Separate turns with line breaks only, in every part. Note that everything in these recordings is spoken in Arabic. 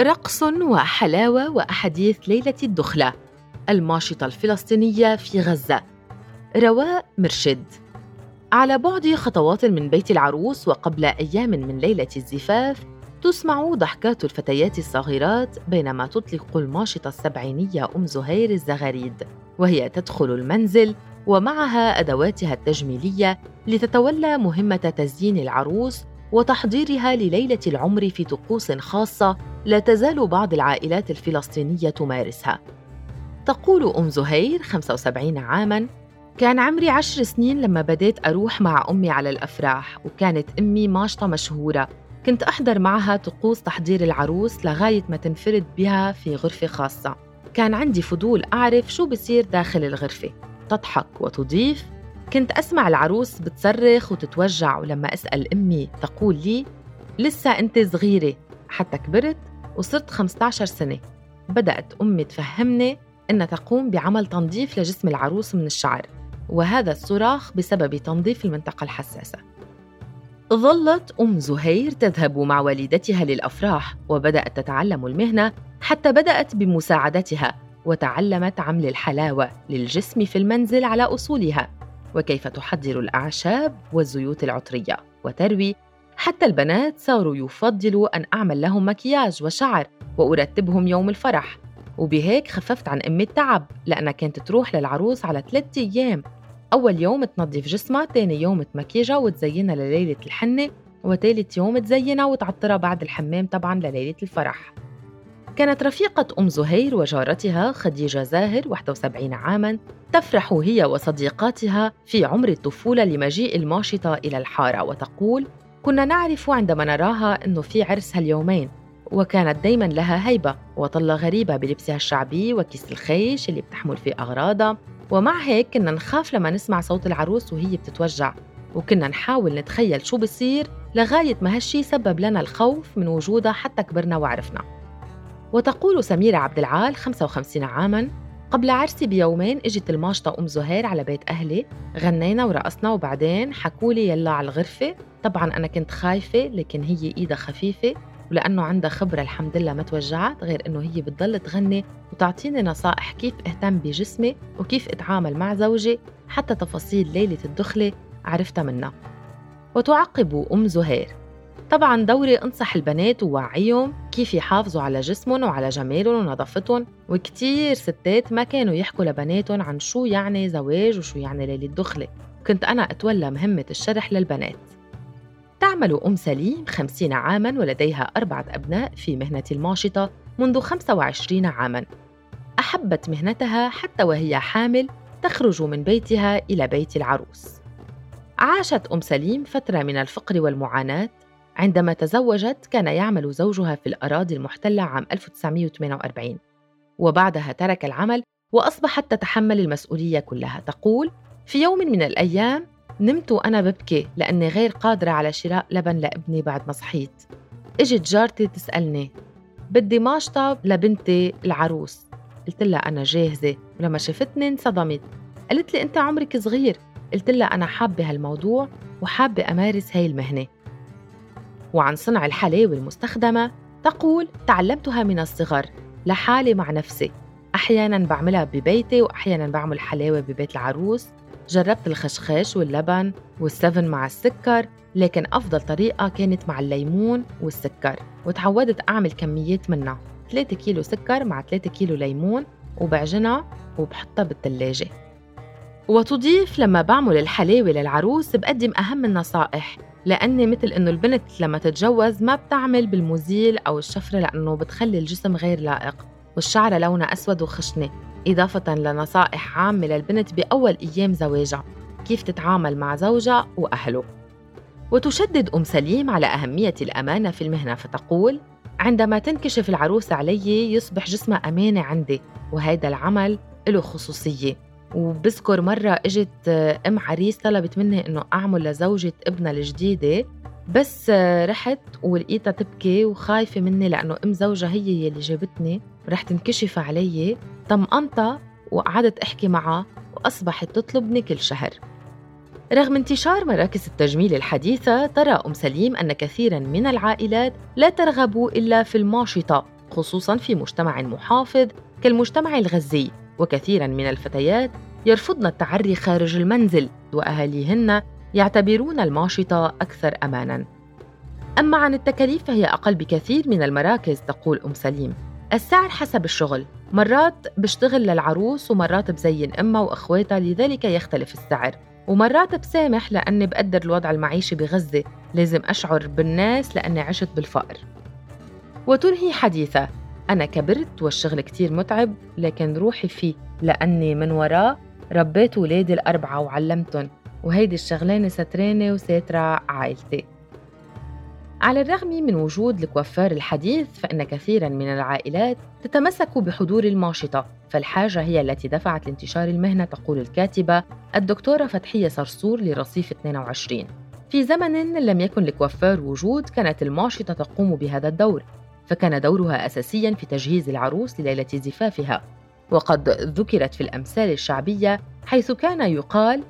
رقص وحلاوة وأحاديث ليلة الدخلة الماشطة الفلسطينية في غزة. رواء مرشد. على بعد خطوات من بيت العروس وقبل أيام من ليلة الزفاف تسمع ضحكات الفتيات الصغيرات بينما تطلق الماشطة السبعينية أم زهير الزغاريد وهي تدخل المنزل ومعها أدواتها التجميلية لتتولى مهمة تزيين العروس وتحضيرها لليلة العمر في طقوس خاصة لا تزال بعض العائلات الفلسطينية تمارسها. تقول أم زهير 75 عاماً: كان عمري عشر سنين لما بديت أروح مع أمي على الأفراح وكانت أمي ماشطة مشهورة. كنت أحضر معها طقوس تحضير العروس لغاية ما تنفرد بها في غرفة خاصة. كان عندي فضول أعرف شو بصير داخل الغرفة. تضحك وتضيف كنت أسمع العروس بتصرخ وتتوجع ولما أسأل أمي تقول لي لسه أنت صغيرة. حتى كبرت وصرت 15 سنة. بدأت أمي تفهمني أنها تقوم بعمل تنظيف لجسم العروس من الشعر وهذا الصراخ بسبب تنظيف المنطقة الحساسة. ظلت أم زهير تذهب مع والدتها للأفراح وبدأت تتعلم المهنة حتى بدأت بمساعدتها وتعلمت عمل الحلاوة للجسم في المنزل على أصولها. وكيف تحضر الأعشاب والزيوت العطرية. وتروي حتى البنات صاروا يفضلوا أن أعمل لهم مكياج وشعر وأرتبهم يوم الفرح. وبهيك خففت عن أمي التعب لأنها كانت تروح للعروس على ثلاثة أيام. أول يوم تنظف جسمها تاني يوم تمكيجها وتزينها لليلة الحنة وتالت يوم تزينها وتعطرها بعد الحمام طبعا لليلة الفرح. كانت رفيقة أم زهير وجارتها خديجة زاهر 71 عاماً تفرح هي وصديقاتها في عمر الطفولة لمجيء الماشطة إلى الحارة وتقول كنا نعرف عندما نراها أنه في عرس هاليومين وكانت دايما لها هيبة وطلة غريبة بلبسها الشعبي وكيس الخيش اللي بتحمل فيه أغراضها ومع هيك كنا نخاف لما نسمع صوت العروس وهي بتتوجع وكنا نحاول نتخيل شو بصير لغاية ما هالشي سبب لنا الخوف من وجودها حتى كبرنا وعرفنا. وتقول سميرة عبد العال 55 عاماً قبل عرسي بيومين إجت الماشطة أم زهير على بيت أهلي غنينا ورقصنا وبعدين حكولي يلا على الغرفة. طبعا أنا كنت خايفة لكن هي إيدها خفيفة ولأنه عندها خبرة الحمد لله ما توجعت غير إنه هي بتضل تغني وتعطيني نصائح كيف أهتم بجسمي وكيف أتعامل مع زوجي حتى تفاصيل ليلة الدخلة عرفتها منها. وتعقب أم زهير. طبعا دوري أنصح البنات ووعيهم كيف يحافظوا على جسمهم وعلى جمالهم ونظافتهم. وكتير ستات ما كانوا يحكوا لبناتهم عن شو يعني زواج وشو يعني ليلة دخلة كنت أنا أتولى مهمة الشرح للبنات. تعمل أم سليم خمسين عاماً ولديها أربعة أبناء في مهنة الماشطة منذ 25 عاماً. أحبت مهنتها حتى وهي حامل تخرج من بيتها إلى بيت العروس. عاشت أم سليم فترة من الفقر والمعاناة عندما تزوجت كان يعمل زوجها في الأراضي المحتلة عام 1948 وبعدها ترك العمل وأصبحت تتحمل المسؤولية كلها. تقول في يوم من الأيام نمت وأنا ببكي لأني غير قادرة على شراء لبن لابني بعد ما صحيت. إجت جارتي تسألني بدي ماشطة لبنتي العروس. قلت لها أنا جاهزة. ولما شفتني انصدمت. قالت لي أنت عمرك صغير. قلت لها أنا حابة هالموضوع وحابة أمارس هاي المهنة. وعن صنع الحلاوة المستخدمة تقول تعلمتها من الصغر لحالي مع نفسي. أحيانا بعملها ببيتي وأحيانا بعمل حلاوة ببيت العروس. جربت الخشخاش واللبن والسفن مع السكر لكن أفضل طريقة كانت مع الليمون والسكر. وتعودت أعمل كميات منها 3 كيلو سكر مع 3 كيلو ليمون وبعجنها وبحطها بالثلاجة. وتضيف لما بعمل الحلاوة للعروس بقدم أهم النصائح لأني مثل إنه البنت لما تتجوز ما بتعمل بالمزيل أو الشفرة لأنه بتخلي الجسم غير لائق والشعر لونها أسود وخشنة إضافة لنصائح عامة للبنت بأول أيام زواجها كيف تتعامل مع زوجها وأهله. وتشدد أم سليم على أهمية الأمانة في المهنة فتقول عندما تنكشف العروس علي يصبح جسمها أمانة عندي وهذا العمل له خصوصية. وبذكر مرة إجت أم عريس طلبت مني إنه أعمل لزوجة ابنها الجديدة بس رحت ولقيتها تبكي وخايفة مني لأنه أم زوجها هي اللي جابتني رح تنكشف علي طمأنتها وقعدت أحكي معها وأصبحت تطلبني كل شهر. رغم انتشار مراكز التجميل الحديثة ترى أم سليم أن كثيرا من العائلات لا ترغب إلا في الماشطة خصوصا في مجتمع محافظ كالمجتمع الغزي. وكثيرا من الفتيات يرفضن التعري خارج المنزل وأهاليهن يعتبرون الماشطة أكثر امانا. أما عن التكاليف فهي أقل بكثير من المراكز تقول أم سليم. السعر حسب الشغل. مرات بشتغل للعروس ومرات بزين أمها وأخواتها لذلك يختلف السعر. ومرات بسامح لأني بقدر الوضع المعيشي بغزة. لازم أشعر بالناس لأني عشت بالفقر. وتنهي حديثة. أنا كبرت والشغل كتير متعب لكن روحي فيه لأني من وراه ربيت ولادي الأربعة وعلمتهم وهيدي الشغلانة سترانة وساترة عائلتي. على الرغم من وجود الكوافير الحديث فإن كثيرا من العائلات تتمسك بحضور الماشطة فالحاجة هي التي دفعت لانتشار المهنة تقول الكاتبة الدكتورة فتحية صرصور لرصيف 22 في زمن لم يكن لكوافير وجود كانت الماشطة تقوم بهذا الدور. فكان دورها أساسيا في تجهيز العروس لليلة زفافها وقد ذكرت في الأمثال الشعبية حيث كان يقال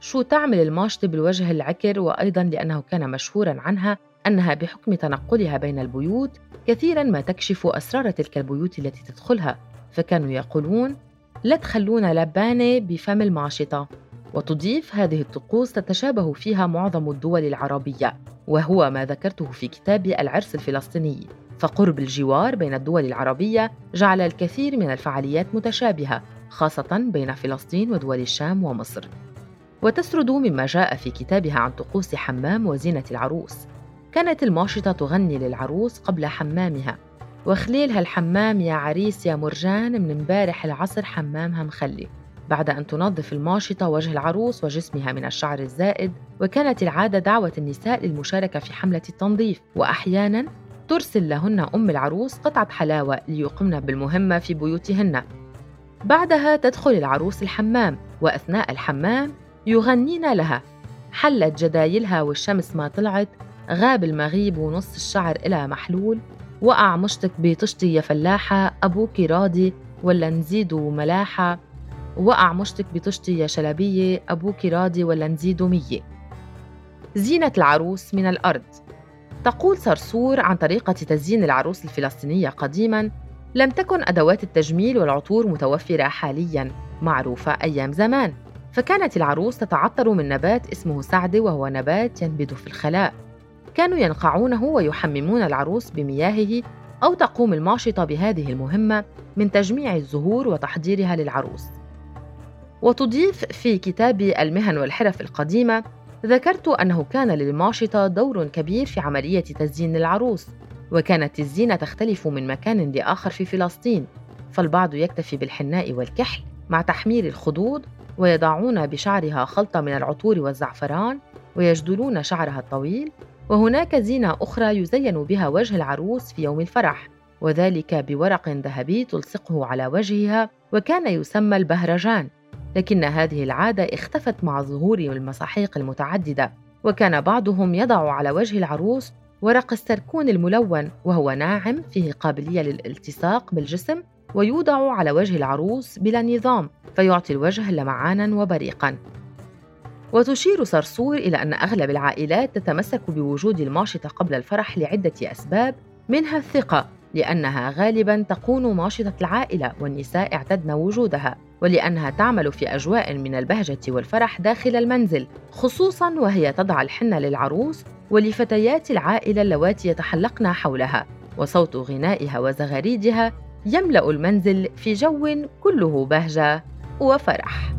شو تعمل الماشطة بالوجه العكر؟ وأيضا لأنه كان مشهورا عنها أنها بحكم تنقلها بين البيوت كثيرا ما تكشف أسرار تلك البيوت التي تدخلها فكانوا يقولون لا تخلونا لبانة بفم الماشطة. وتضيف هذه الطقوس تتشابه فيها معظم الدول العربية وهو ما ذكرته في كتابي العرس الفلسطيني. فقرب الجوار بين الدول العربية جعل الكثير من الفعاليات متشابهة خاصة بين فلسطين ودول الشام ومصر. وتسرد مما جاء في كتابها عن طقوس حمام وزينة العروس. كانت الماشطة تغني للعروس قبل حمامها. وخليل هالحمام يا عريس يا مرجان من امبارح العصر حمامها مخلي بعد أن تنظف الماشطة وجه العروس وجسمها من الشعر الزائد وكانت العادة دعوة النساء للمشاركة في حملة التنظيف. وأحياناً ترسل لهن أم العروس قطعة حلاوة ليقمن بالمهمة في بيوتهن. بعدها تدخل العروس الحمام وأثناء الحمام يغنين لها. حلت جدايلها والشمس ما طلعت غاب المغيب ونص الشعر إلها محلول. وقع مشتك بطشتي يا فلاحة أبوكي راضي ولا نزيدوا ملاحة؟ وقع مشتك بطشتي يا شلبية أبوكي راضي ولا نزيدوا مية؟ زينة العروس من الأرض. تقول صرصور عن طريقة تزيين العروس الفلسطينية قديماً لم تكن أدوات التجميل والعطور متوفرة حالياً معروفة أيام زمان. فكانت العروس تتعطر من نبات اسمه سعدة وهو نبات ينبت في الخلاء. كانوا ينقعونه ويحممون العروس بمياهه أو تقوم الماشطة بهذه المهمة من تجميع الزهور وتحضيرها للعروس. وتضيف في كتاب المهن والحرف القديمة ذكرت أنه كان للماشطة دور كبير في عملية تزيين العروس وكانت الزينة تختلف من مكان لآخر في فلسطين فالبعض يكتفي بالحناء والكحل مع تحمير الخدود ويضعون بشعرها خلطة من العطور والزعفران ويجدلون شعرها الطويل وهناك زينة أخرى يزين بها وجه العروس في يوم الفرح وذلك بورق ذهبي تلصقه على وجهها وكان يسمى البهرجان. لكن هذه العادة اختفت مع ظهور المساحيق المتعددة وكان بعضهم يضع على وجه العروس ورق السركون الملون وهو ناعم فيه قابلية للالتصاق بالجسم ويوضع على وجه العروس بلا نظام فيعطي الوجه لمعانا وبريقا. وتشير صرصور إلى أن أغلب العائلات تتمسك بوجود الماشطة قبل الفرح لعدة أسباب منها الثقة لأنها غالبا تكون ماشطة العائلة والنساء اعتدن وجودها. ولأنها تعمل في أجواء من البهجة والفرح داخل المنزل خصوصا وهي تضع الحنة للعروس ولفتيات العائلة اللواتي يتحلقن حولها وصوت غنائها وزغاريدها يملأ المنزل في جو كله بهجة وفرح.